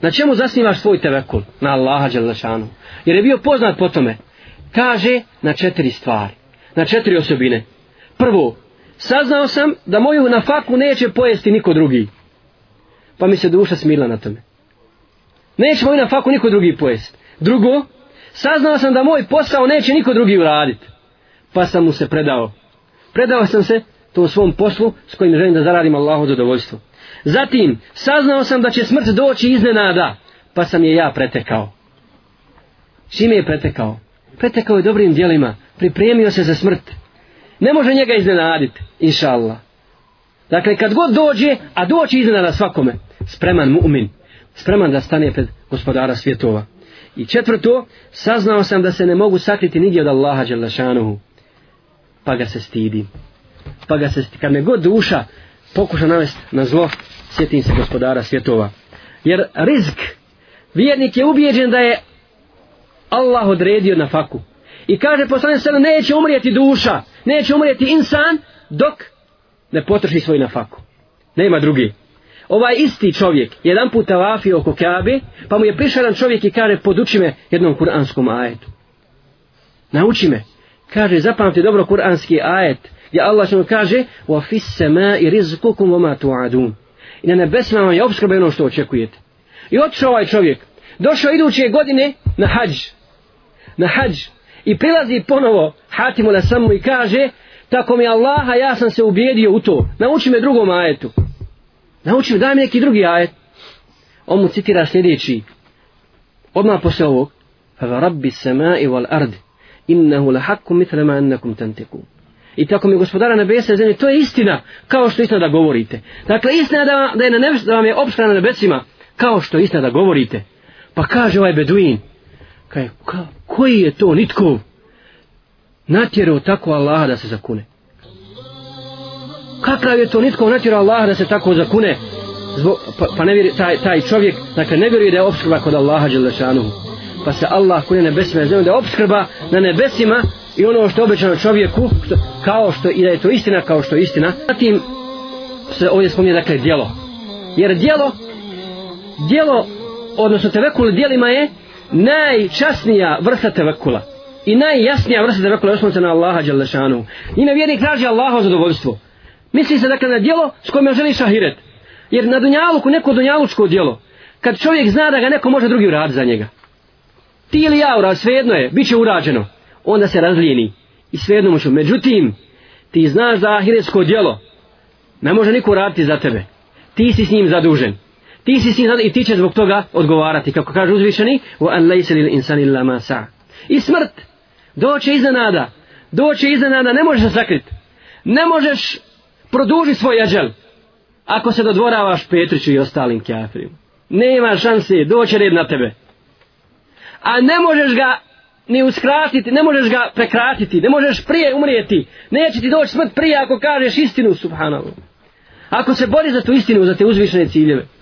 Na čemu zasnivaš svoj tevekul? Na Allaha Đelešanu. Jer je bio poznat po tome. Kaže na četiri stvari. Na četiri osobine. Prvo, saznao sam da moju nafaku neće pojesti niko drugi. Pa mi se duša smila na tome. Neće moju nafaku niko drugi pojesti. Drugo, saznao sam da moj posao neće niko drugi uraditi. Pa sam mu se predao. Predao sam se to u svom poslu s kojim želim da zaradim Allahu zadovoljstvo. Zatim, saznao sam da će smrt doći iznenada, pa sam je ja pretekao. Čime je pretekao? Pretekao je dobrim dijelima, pripremio se za smrt. Ne može njega iznenaditi, inša Allah. Dakle, kad god dođe, a doći iznenada svakome, spreman mu'min, spreman da stane pred gospodara svjetova. I četvrto, saznao sam da se ne mogu sakriti nigdje od Allaha Đelešanuhu, pa ga se stidim pa ga se, kad me god duša pokuša navesti na zlo, sjetim se gospodara svjetova. Jer rizk, vjernik je ubijeđen da je Allah odredio na faku. I kaže poslanim sebe, neće umrijeti duša, neće umrijeti insan, dok ne potrši svoj na faku. Nema drugi. Ovaj isti čovjek, jedan put tavafio oko Kabe, pa mu je prišao jedan čovjek i kaže, poduči me jednom kuranskom ajetu. Nauči me. Kaže, zapamti dobro kuranski ajet, gdje Allah što kaže وَفِي السَّمَاءِ رِزْكُكُمْ وَمَا تُعَدُونَ I na nebesima je obskrbeno što očekujete. I otišao ovaj čovjek, došao iduće godine na hađ. Na hađ. I prilazi ponovo Hatimu na samu i kaže Tako mi Allaha ja sam se ubijedio u to. Nauči me drugom ajetu. Nauči me, daj mi neki drugi ajet. On mu citira sljedeći. Odmah posle ovog. Fa rabbi sema i wal ard. Innehu la hakku mitrema ennekum tentekum i tako mi gospodara nebesa i zemlje, to je istina, kao što istina da govorite. Dakle, istina da, da je na nebes, da vam je opšta na nebesima, kao što istina da govorite. Pa kaže ovaj Beduin, kaj, ka, koji je to nitko natjerao tako Allaha da se zakune? Kakav je to nitko natjerao Allaha da se tako zakune? Zbog, pa, pa ne vjeri, taj, taj čovjek, dakle, ne vjeruje da je opskrba kod Allaha Đelešanuhu. Pa se Allah kune nebesima i zemlje, da je opskrba na nebesima, i ono što je obećano čovjeku što, kao što i da je to istina kao što je istina zatim se ovdje spominje dakle djelo jer djelo djelo odnosno tevekul djelima je najčasnija vrsta tevekula i najjasnija vrsta tevekula osnovno se na Allaha Đalešanu i na vjernik traži Allaha zadovoljstvo misli se dakle na djelo s kojima želi šahiret jer na dunjaluku neko dunjalučko djelo kad čovjek zna da ga neko može drugi uraditi za njega ti ili ja uraditi sve jedno je bit će urađeno onda se razlijeni i svejedno mu međutim ti znaš za ahiretsko djelo ne može niko raditi za tebe ti si s njim zadužen ti si s njim zadužen i ti će zbog toga odgovarati kako kaže uzvišeni i smrt doće iznenada doće iznenada ne možeš se sakrit ne možeš produži svoj jeđel ako se dodvoravaš Petriću i ostalim kjafirima nema šanse doće red na tebe a ne možeš ga ni uskratiti, ne možeš ga prekratiti, ne možeš prije umrijeti, neće ti doći smrt prije ako kažeš istinu, subhanallah. Ako se bori za tu istinu, za te uzvišene ciljeve.